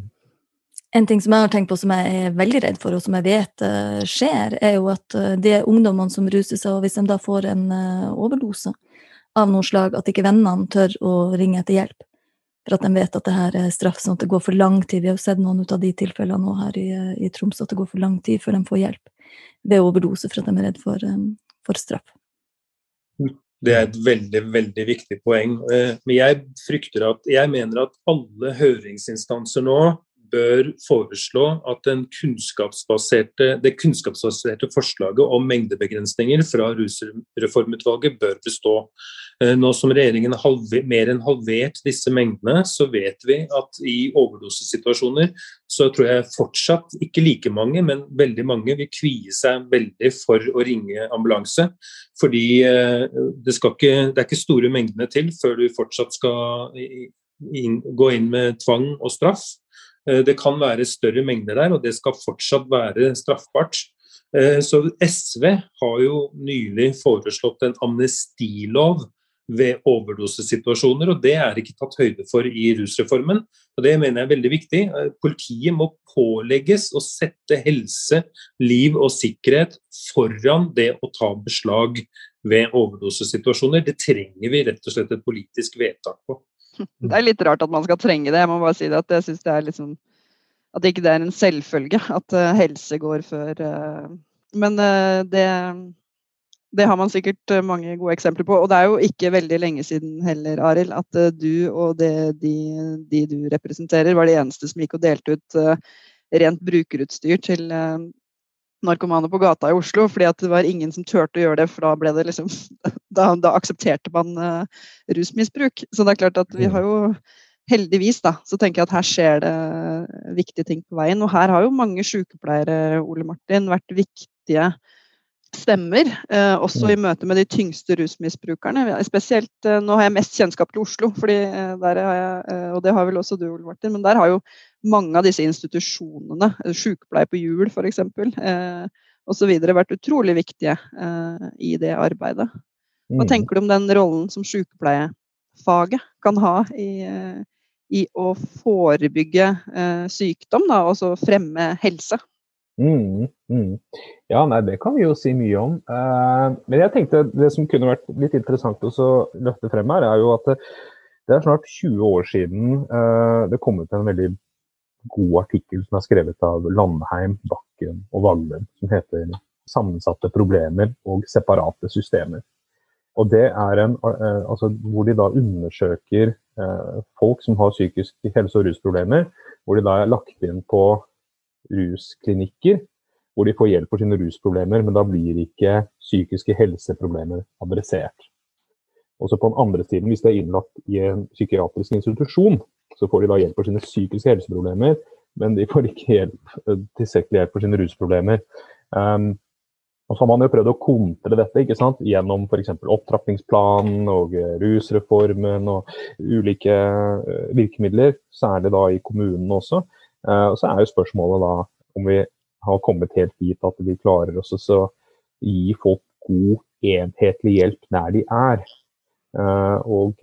En ting som jeg har tenkt på som jeg er veldig redd for, og som jeg vet uh, skjer, er jo at uh, de ungdommene som ruser seg, og hvis de da får en uh, overdose av noe slag, at ikke vennene tør å ringe etter hjelp. For at de vet at det her er straff, sånn at det går for lang tid. Vi har jo sett noen av de tilfellene nå her i, i Troms, at det går for lang tid før de får hjelp ved overdose for at de er redd for, um, for straff. Det er et veldig veldig viktig poeng. Men jeg frykter at, jeg mener at alle høringsinstanser nå bør foreslå at kunnskapsbaserte, det kunnskapsbaserte forslaget om mengdebegrensninger fra rusreformutvalget bør bestå. Eh, nå som regjeringen har mer enn halvert disse mengdene, så vet vi at i overdosesituasjoner så tror jeg fortsatt ikke like mange, men veldig mange vil kvie seg veldig for å ringe ambulanse. Fordi eh, det, ikke, det er ikke store mengdene til før du fortsatt skal gå inn med tvang og straff. Eh, det kan være større mengder der, og det skal fortsatt være straffbart. Eh, så SV har jo nylig foreslått en amnestilov ved overdosesituasjoner, og det er ikke tatt høyde for i rusreformen. og Det mener jeg er veldig viktig. Eh, politiet må pålegges å sette helse, liv og sikkerhet foran det å ta beslag ved overdosesituasjoner. Det trenger vi rett og slett et politisk vedtak på. Det er litt rart at man skal trenge det. Jeg må bare si det at jeg syns det er liksom At ikke det er en selvfølge at uh, helse går før uh, Men uh, det, det har man sikkert mange gode eksempler på. Og det er jo ikke veldig lenge siden heller, Arild, at du og det, de, de, du representerer, var de eneste som gikk og delte ut rent brukerutstyr til narkomane på gata i Oslo, fordi at det var ingen som turte å gjøre det, for da ble det liksom Da, da aksepterte man uh, rusmisbruk. Så det er klart at vi har jo heldigvis, da, så tenker jeg at her skjer det viktige ting på veien. Og her har jo mange sykepleiere, Ole Martin, vært viktige stemmer, eh, også i møte med de tyngste rusmisbrukerne. Spesielt, eh, Nå har jeg mest kjennskap til Oslo, fordi eh, der har jeg, eh, og det har vel også du, Ole Martin. Men der har jo mange av disse institusjonene, eh, sykepleie på hjul f.eks., eh, osv., vært utrolig viktige eh, i det arbeidet. Hva mm. tenker du om den rollen som sykepleiefaget kan ha i, eh, i å forebygge eh, sykdom, da, og så fremme helse? Mm, mm. Ja, nei, det kan vi jo si mye om. Eh, men jeg tenkte det som kunne vært litt interessant å løfte frem her, er jo at det, det er snart 20 år siden eh, det kom ut en veldig god artikkel som er skrevet av Landheim, Bakken og Vaglen, som heter 'Sammensatte problemer og separate systemer'. Og det er en, uh, altså, Hvor de da undersøker folk som har psykiske helse- og rusproblemer, hvor de da er lagt inn på rusklinikker hvor de får hjelp for sine rusproblemer, men da blir ikke psykiske helseproblemer adressert. Også på den andre siden, hvis de er innlagt i en psykiatrisk institusjon, så får de da hjelp for sine psykiske helseproblemer, men de får ikke hjelp, eh, tilstrekkelig hjelp for sine rusproblemer. Um, og så har man jo prøvd å kontre dette ikke sant? gjennom f.eks. opptrappingsplanen og eh, rusreformen og ulike uh, virkemidler, særlig da i kommunene også. Uh, og så er jo spørsmålet da om vi har kommet helt dit at vi klarer oss å gi folk god, enhetlig hjelp der de er. Og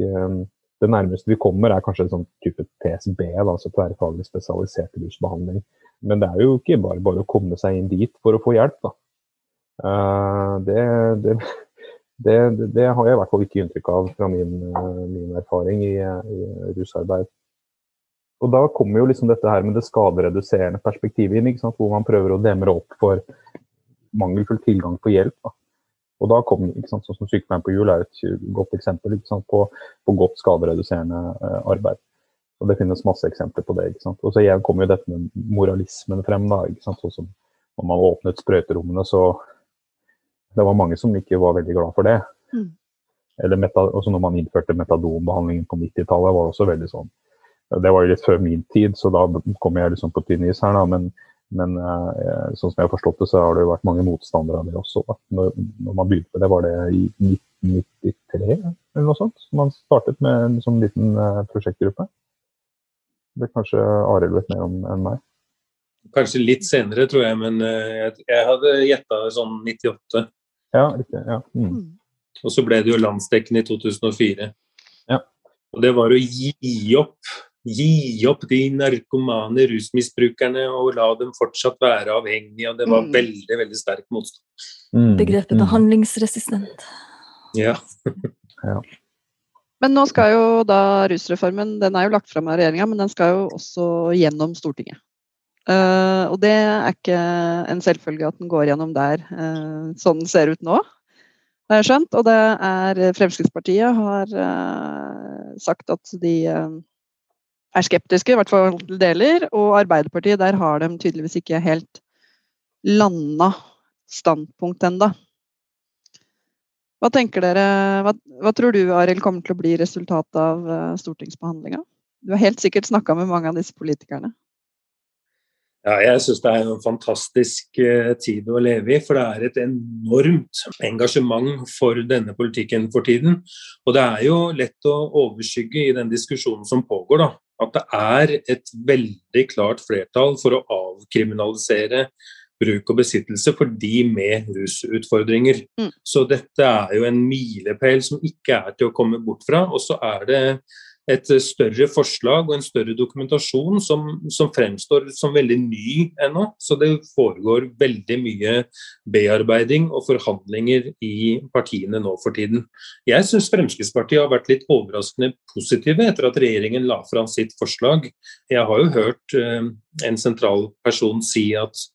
det nærmeste vi kommer, er kanskje en sånn type TSB, altså tverrfaglig spesialisert rusbehandling. Men det er jo ikke bare bare å komme seg inn dit for å få hjelp. Da. Uh, det, det, det, det, har jeg i hvert fall ikke inntrykk av fra min, min erfaring i, i, rusarbeid. Og Da kommer jo liksom dette her med det skadereduserende perspektivet inn, hvor man prøver å demre opp for mangelfull tilgang på hjelp. Da. Og da kom, sånn som Sykepleien på hjul er et godt eksempel sant, på, på, godt skadereduserende uh, arbeid. Og Det finnes masse eksempler på det. ikke sant? Og så kommer jo dette med moralismen frem. da, ikke sant? Sånn som når man åpnet sprøyterommene, så det var mange som ikke var veldig glad for det. Mm. Eller meta, også når man innførte metadonbehandlingen på 90-tallet, var det også veldig sånn Det var jo litt før min tid, så da kom jeg liksom på tynn is her, da. Men, men uh, sånn som jeg har forstått det, så har det jo vært mange motstandere av det også. Når, når, man begynte med det, var det i 1993 eller noe sånt? Man startet med en sånn liten uh, prosjektgruppe. Det er kanskje Arild vet mer om enn meg? Kanskje litt senere, tror jeg, men uh, jeg, jeg, hadde gjetta sånn 98. Ja, riktig. Ja. Mm. mm. Og så ble det jo landsdekkende i 2004. Ja. Og det var å gi opp gi opp de narkomane rusmisbrukerne og la dem fortsatt være avhengige. Og det var mm. veldig, veldig sterk motstand. Mm. Begrepet mm. behandlingsresistent. Ja. ja. Men nå skal jo da rusreformen Den er jo lagt fram av regjeringa, men den skal jo også gjennom Stortinget. Uh, og det er ikke en selvfølge at den går gjennom der, uh, sånn den ser ut nå. Det jeg skjønt. Og det er Fremskrittspartiet har uh, sagt at de er skeptiske, i hvert fall til deler. Og Arbeiderpartiet, der har de tydeligvis ikke helt landa standpunkt ennå. Hva tenker dere, hva, hva tror du Arild, kommer til å bli resultatet av stortingsbehandlinga? Du har helt sikkert snakka med mange av disse politikerne. Ja, jeg syns det er en fantastisk uh, tid å leve i. For det er et enormt engasjement for denne politikken for tiden. Og det er jo lett å overskygge i den diskusjonen som pågår, da at det er et veldig klart flertall for å avkriminalisere bruk og besittelse for de med rusutfordringer. Mm. Så dette er jo en milepæl som ikke er til å komme bort fra. Og så er det et større forslag og en større dokumentasjon som, som fremstår som veldig ny ennå. Så det foregår veldig mye bearbeiding og forhandlinger i partiene nå for tiden. Jeg syns Fremskrittspartiet har vært litt overraskende positive etter at regjeringen la fram sitt forslag. Jeg har jo hørt eh, en sentral person si at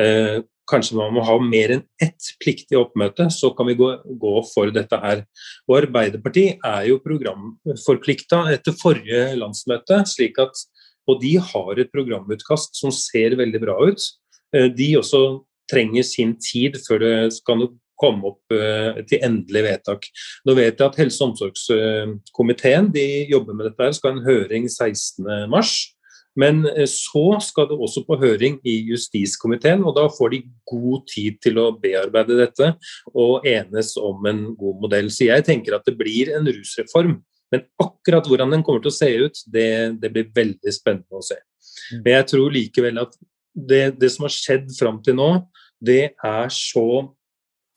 eh, Kanskje man må ha mer enn ett pliktig oppmøte, så kan vi gå, gå for dette her. Og Arbeiderpartiet er jo programforplikta etter forrige landsmøte, slik at, og de har et programutkast som ser veldig bra ut. Eh, de også trenger sin tid før det skal komme opp uh, til endelig vedtak. Nå vet jeg at Helse- og omsorgskomiteen de jobber med dette, her, skal ha en høring 16.3. Men eh, så skal det også på høring i justiskomiteen, og da får de god tid til å bearbeide dette og enes om en god modell. Så jeg tenker at det blir en rusreform. Men akkurat hvordan den kommer til å se ut, det, det blir veldig spennende å se. Mm. Men jeg tror likevel at det, det som har skjedd fram til nå, det er så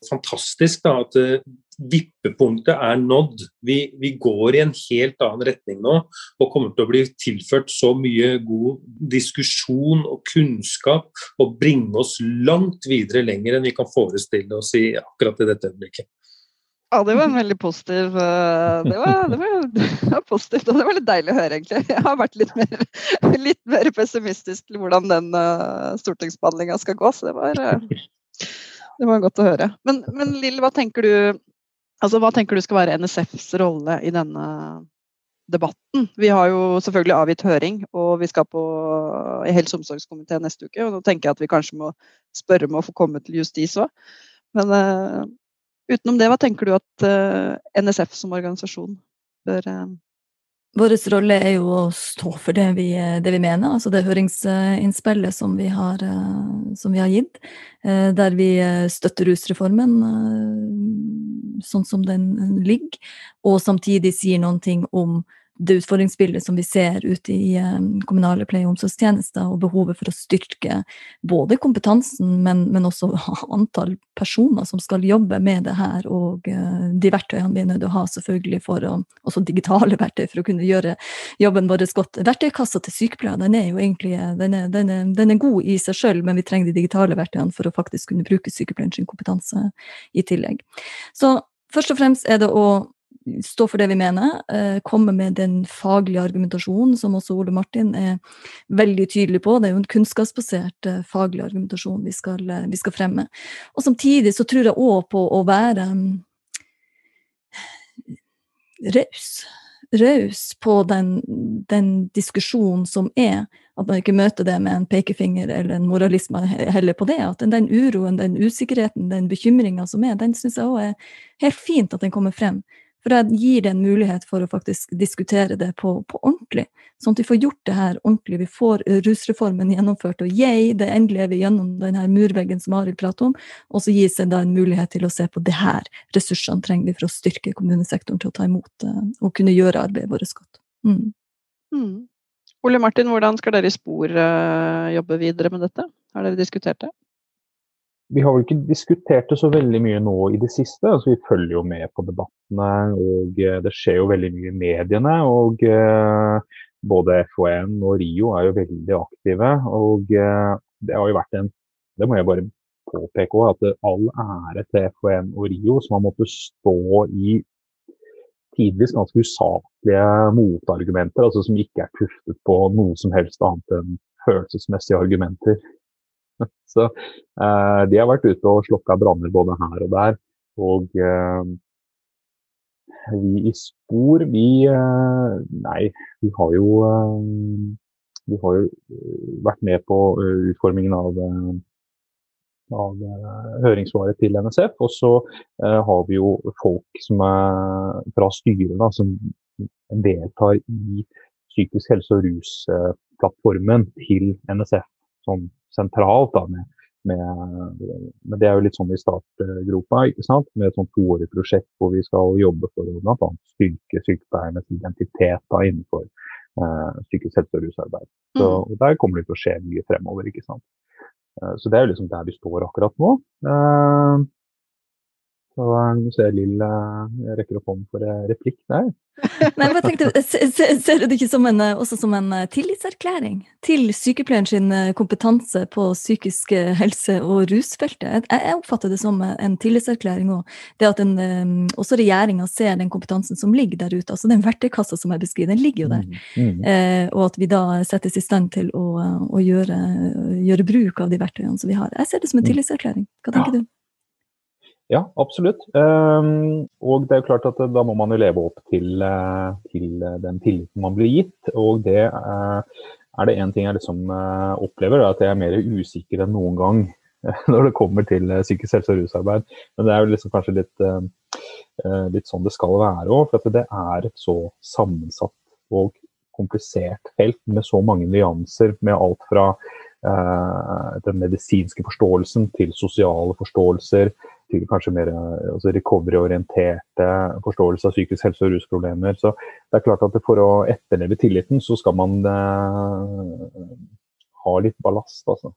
fantastisk da, at eh, vippepunktet er nådd. Vi, vi, går i en helt annen retning nå og kommer til å bli tilført så mye god diskusjon og kunnskap og bringe oss langt videre lenger enn vi kan forestille oss i akkurat i dette øyeblikket. Ja, det var en veldig positiv eh, det var, det, var, det var, positivt, og det var litt deilig å høre, egentlig. Jeg har vært litt mer, litt mer pessimistisk til hvordan den uh, stortingsbehandlinga skal gå, så det var, uh, det var godt å høre. Men, men Lill, hva tenker du Altså, hva tenker du skal være NSFs rolle i denne debatten? Vi har jo selvfølgelig avgitt høring, og vi skal på i helse- og omsorgskomiteen neste uke. og Nå tenker jeg at vi kanskje må spørre om å få komme til justis òg. Men uh, utenom det, hva tenker du at uh, NSF som organisasjon bør uh, vår rolle er jo å stå for det vi, det vi mener, altså det høringsinnspillet som vi har, som vi har gitt, der vi støtter rusreformen sånn som den ligger, og samtidig sier noen ting om det utfordringsbildet som vi ser ute i um, kommunale pleie- og omsorgstjenester, og behovet for å styrke både kompetansen, men, men også antall personer som skal jobbe med det her, og uh, de verktøyene vi er nødt til å ha selvfølgelig for å, også digitale verktøy for å kunne gjøre jobben vår godt. Verktøykassa til sykepleiere den er jo egentlig den er, den er, den er god i seg sjøl, men vi trenger de digitale verktøyene for å faktisk kunne bruke sykepleierens kompetanse i tillegg. Så først og fremst er det å stå for det vi mener, eh, komme med den faglige argumentasjonen som også Ole Martin er veldig tydelig på. Det er jo en kunnskapsbasert eh, faglig argumentasjon vi skal, eh, vi skal fremme. Og samtidig så tror jeg òg på å være raus. Raus på den, den diskusjonen som er. At man ikke møter det med en pekefinger eller en moralisme heller på det. At den uroen, den usikkerheten, den bekymringa som er, den syns jeg òg er helt fint at den kommer frem. For jeg gir det en mulighet for å faktisk diskutere det på, på, ordentlig. Sånn at vi får gjort det her ordentlig. Vi får rusreformen gjennomført, og yay, det endelig er vi gjennom denne murveggen som Arild prater om. Og så gis det da en mulighet til å se på det her ressursene trenger vi for å styrke kommunesektoren til å ta imot uh, og kunne gjøre arbeidet vårt godt. Mm. Mm. Ole Martin, hvordan skal dere i Spor uh, jobbe videre med dette? Har dere diskutert det? Vi har vel ikke diskutert det så veldig mye nå i det siste. altså Vi følger jo med på debattene, og eh, det skjer jo veldig mye i mediene. og uh, Både FHN og Rio er jo veldig aktive. og uh, Det har jo vært en Det må jeg bare påpeke òg, at all ære til FHN og Rio, som har måttet stå i tidvis ganske usaklige motargumenter, altså som ikke er tuftet på noe som helst annet enn følelsesmessige argumenter. Så eh, de har vært ute og slokka branner både her og der. Og eh, vi i Spor, vi eh, Nei, vi har jo eh, Vi har jo eh, vært med på eh, utformingen av av høringssvaret til NSF. Og så har vi jo folk som er fra styret da, som deltar i psykisk helse- og rusplattformen til NSF sånn sentralt. da, med, med, Men Det er jo litt sånn i startgropa, ikke sant? med et sånt toårig prosjekt hvor vi skal jobbe for å bl.a. styrke sykepleiernes identitet da, innenfor eh, psykisk helse- og rusarbeid. Så, mm. og Der kommer det til å skje mye fremover. ikke sant? Eh, så det er jo liksom der vi står akkurat nå. Uh, så du ser jeg Lill rekker opp hånden for replikk der. Nei, jeg tenkte, ser, ser du det ikke som en, også som en tillitserklæring til sykepleieren sin kompetanse på psykisk helse- og rusfeltet? Jeg, oppfatter det som en tillitserklæring òg. Det at en, også regjeringa ser den kompetansen som ligger der ute. altså Den verktøykassa som jeg beskriver, den ligger jo der. Mm, mm. Eh, og at vi da settes i stand til å, å gjøre, gjøre, bruk av de verktøyene som vi har. Jeg ser det som en mm. tillitserklæring. Hva tenker ja. du? Ja, absolutt. Um, og det er jo klart at da må man jo leve opp til, uh, til den tilliten man blir gitt. Og det er det én ting jeg liksom opplever, at jeg er mer usikker enn noen gang når det kommer til psykisk helse og rusarbeid. Men det er jo liksom kanskje litt, litt sånn det skal være òg. For det er et så sammensatt og komplisert felt med så mange nyanser. Med alt fra den medisinske forståelsen til sosiale forståelser til kanskje mer altså recovery-orienterte forståelse av psykisk helse og rusproblemer. Så det er klart at For å etterleve tilliten, så skal man eh, ha litt ballast. altså.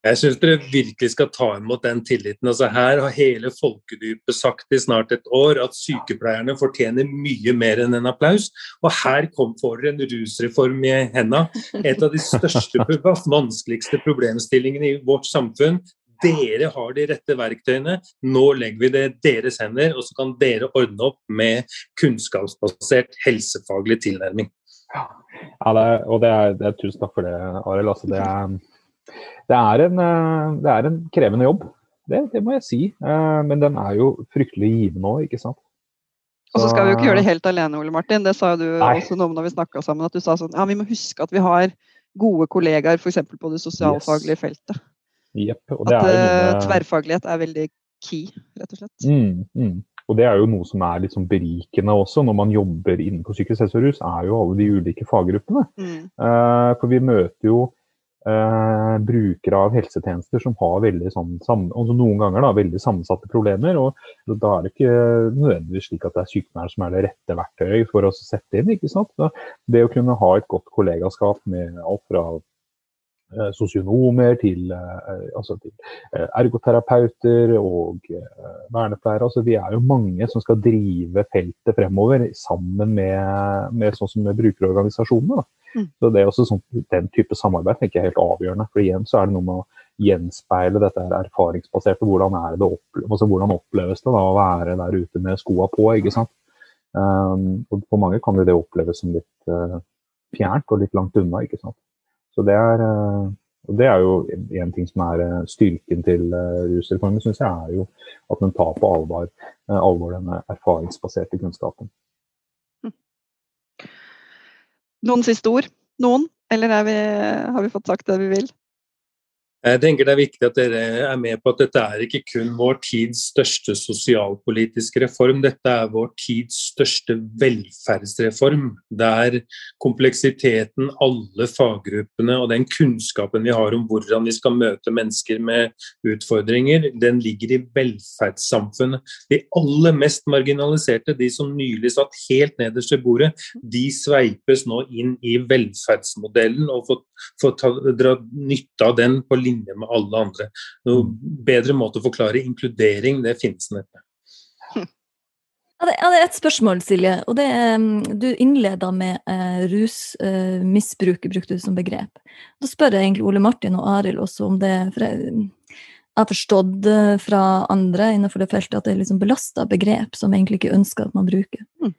Jeg syns dere virkelig skal ta imot den tilliten. Altså Her har hele folkedypet sagt i snart et år at sykepleierne fortjener mye mer enn en applaus. Og her kom for en rusreform i henda. Et av de største, vanskeligste problemstillingene i vårt samfunn dere har de rette verktøyene, nå legger vi det i deres hender, og så kan dere ordne opp med kunnskapsbasert helsefaglig tilnærming. Ja, det er, og det er, det er, tusen takk for det, Arild. Altså, det, det, er en, eh, det er en krevende jobb, det, det, må jeg si. Eh, men den er jo fryktelig givende òg, ikke sant. Og så skal vi jo ikke gjøre det helt alene, Ole Martin. Det sa jo du Nei. også noe om når vi snakka sammen. At du sa sånn ja, vi må huske at vi har gode kollegaer f.eks. på det sosialfaglige yes. feltet. Yep, at er noe... tverrfaglighet er veldig key, rett og slett. Mm, mm. Og det er jo noe som er litt sånn berikende også når man jobber innenfor psykisk helse og rus, er jo alle de ulike faggruppene. Mm. Uh, for vi møter jo eh, brukere av helsetjenester som har veldig sånn, altså noen ganger da, veldig sammensatte problemer. og Da er det ikke nødvendigvis slik at det er sykepleieren som er det rette verktøyet for å sette inn. ikke sant? Det å kunne ha et godt kollegaskap med alt fra eh, sosionomer til, eh, altså til eh, ergoterapeuter og vernepleiere. Altså, vi er jo mange som skal drive feltet fremover sammen med, med, sånn som med brukerorganisasjonene. Mm. Så det er også sånn, Den type samarbeid tenker jeg er helt avgjørende. for igjen så er det noe med å gjenspeile dette erfaringsbaserte. Hvordan, er det opple altså, hvordan oppleves det da, å være der ute med skoa på? ikke sant? Um, og For mange kan det oppleves som litt uh, fjernt og litt langt unna. ikke sant? Så det er, og det er jo en ting som er uh, styrken til uh, rusreformen, syns jeg, er jo at den tar på alvor, alvor denne erfaringsbaserte kunnskapen. Noen siste ord? Noen? Eller vi, har vi fått sagt det vi vil? Jeg tenker Det er viktig at dere er med på at dette er ikke kun vår tids største sosialpolitiske reform, dette er vår tids største velferdsreform. Der kompleksiteten, alle faggruppene og den kunnskapen vi har om hvordan vi skal møte mennesker med utfordringer, den ligger i velferdssamfunnet. De aller mest marginaliserte, de som nylig satt helt nederst ved bordet, de sveipes nå inn i velferdsmodellen og får, får ta, dra nytte av den på linje linje med alle andre. Noe bedre måte å forklare inkludering, det finnes neppe. det er et spørsmål, Silje. og det er, mm, Du innleda med eh, rusmisbruk, eh, brukte du som begrep. Da spør jeg egentlig Ole Martin og Arild også om det. for jeg, jeg har forstått fra andre innenfor det feltet at det er liksom belasta begrep som egentlig ikke ønsker at man bruker. Mm.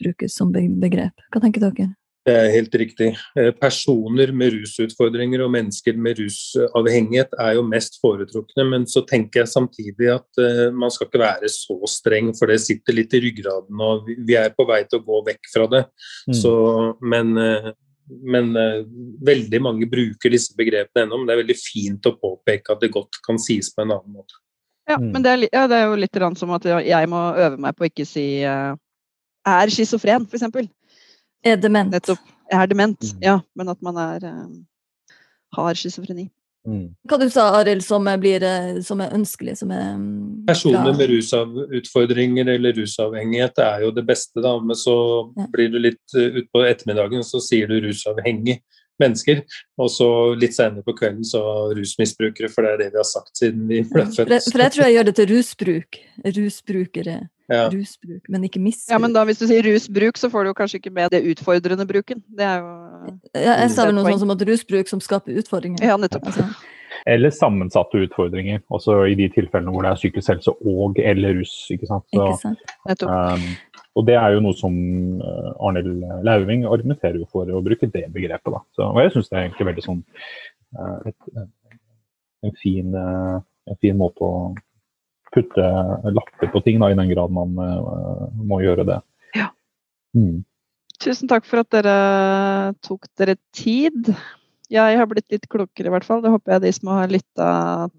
Brukes som begrep. Hva tenker dere? Det er helt riktig. Eh, personer med rusutfordringer og mennesker med rusavhengighet er jo mest foretrukne, men så tenker jeg samtidig at uh, man skal ikke være så streng, for det sitter litt i ryggraden. og Vi er på vei til å gå vekk fra det. Mm. Så, men, uh, men veldig mange bruker disse begrepene ennå. Men det er veldig fint å påpeke at det godt kan sies på en annen måte. Ja, mm. men det er, ja, det er jo litt som at jeg må øve meg på å ikke si er schizofren, f.eks. Er dement. Nettopp. Er dement, mm. ja. Men at man er, uh, har schizofreni. Mm. Hva du sa Arild, som, eh, som, er ønskelig? Som er, um, Personer med rusutfordringer eller rusavhengighet er jo det beste, da. Men så ja. blir du litt uh, utpå ettermiddagen, så sier du rusavhengig mennesker. Og så litt senere på kvelden så rusmisbrukere, for det er det vi har sagt siden vi ble født. For, for jeg tror jeg gjør det til rusbruk. Rusbrukere ja. rusbruk, men ikke misbruk. Ja, men da Hvis du sier rusbruk, så får du jo kanskje ikke med det utfordrende bruken. Det er jo ja, Jeg sa vel noe sånn som at rusbruk som skaper utfordringer. Ja, nettopp. Altså. Eller sammensatte utfordringer, også i de tilfellene hvor det er psykisk helse og eller rus. ikke sant? Så, ikke sant? Um, og det er jo noe som uh, Arnhild Lauving argumenterer jo for å bruke det begrepet. da. Så, og jeg syns det er egentlig veldig sånn uh, et, en, fin, en fin måte å putte lapper på ting, da, i den grad man uh, må gjøre det. Ja. Mm. Tusen takk for at dere tok dere tid. Jeg har blitt litt klokere, i hvert fall. Det håper jeg de som har lytta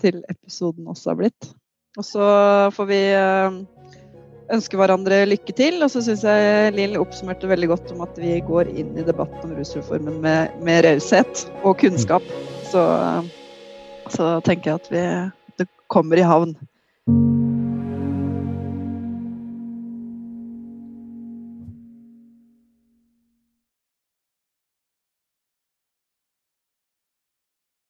til episoden også har blitt. Og så får vi uh, ønske hverandre lykke til. Og så syns jeg Lill oppsummerte veldig godt om at vi går inn i debatten om rusreformen med, med raushet og kunnskap. Så, uh, så tenker jeg at vi, det kommer i havn.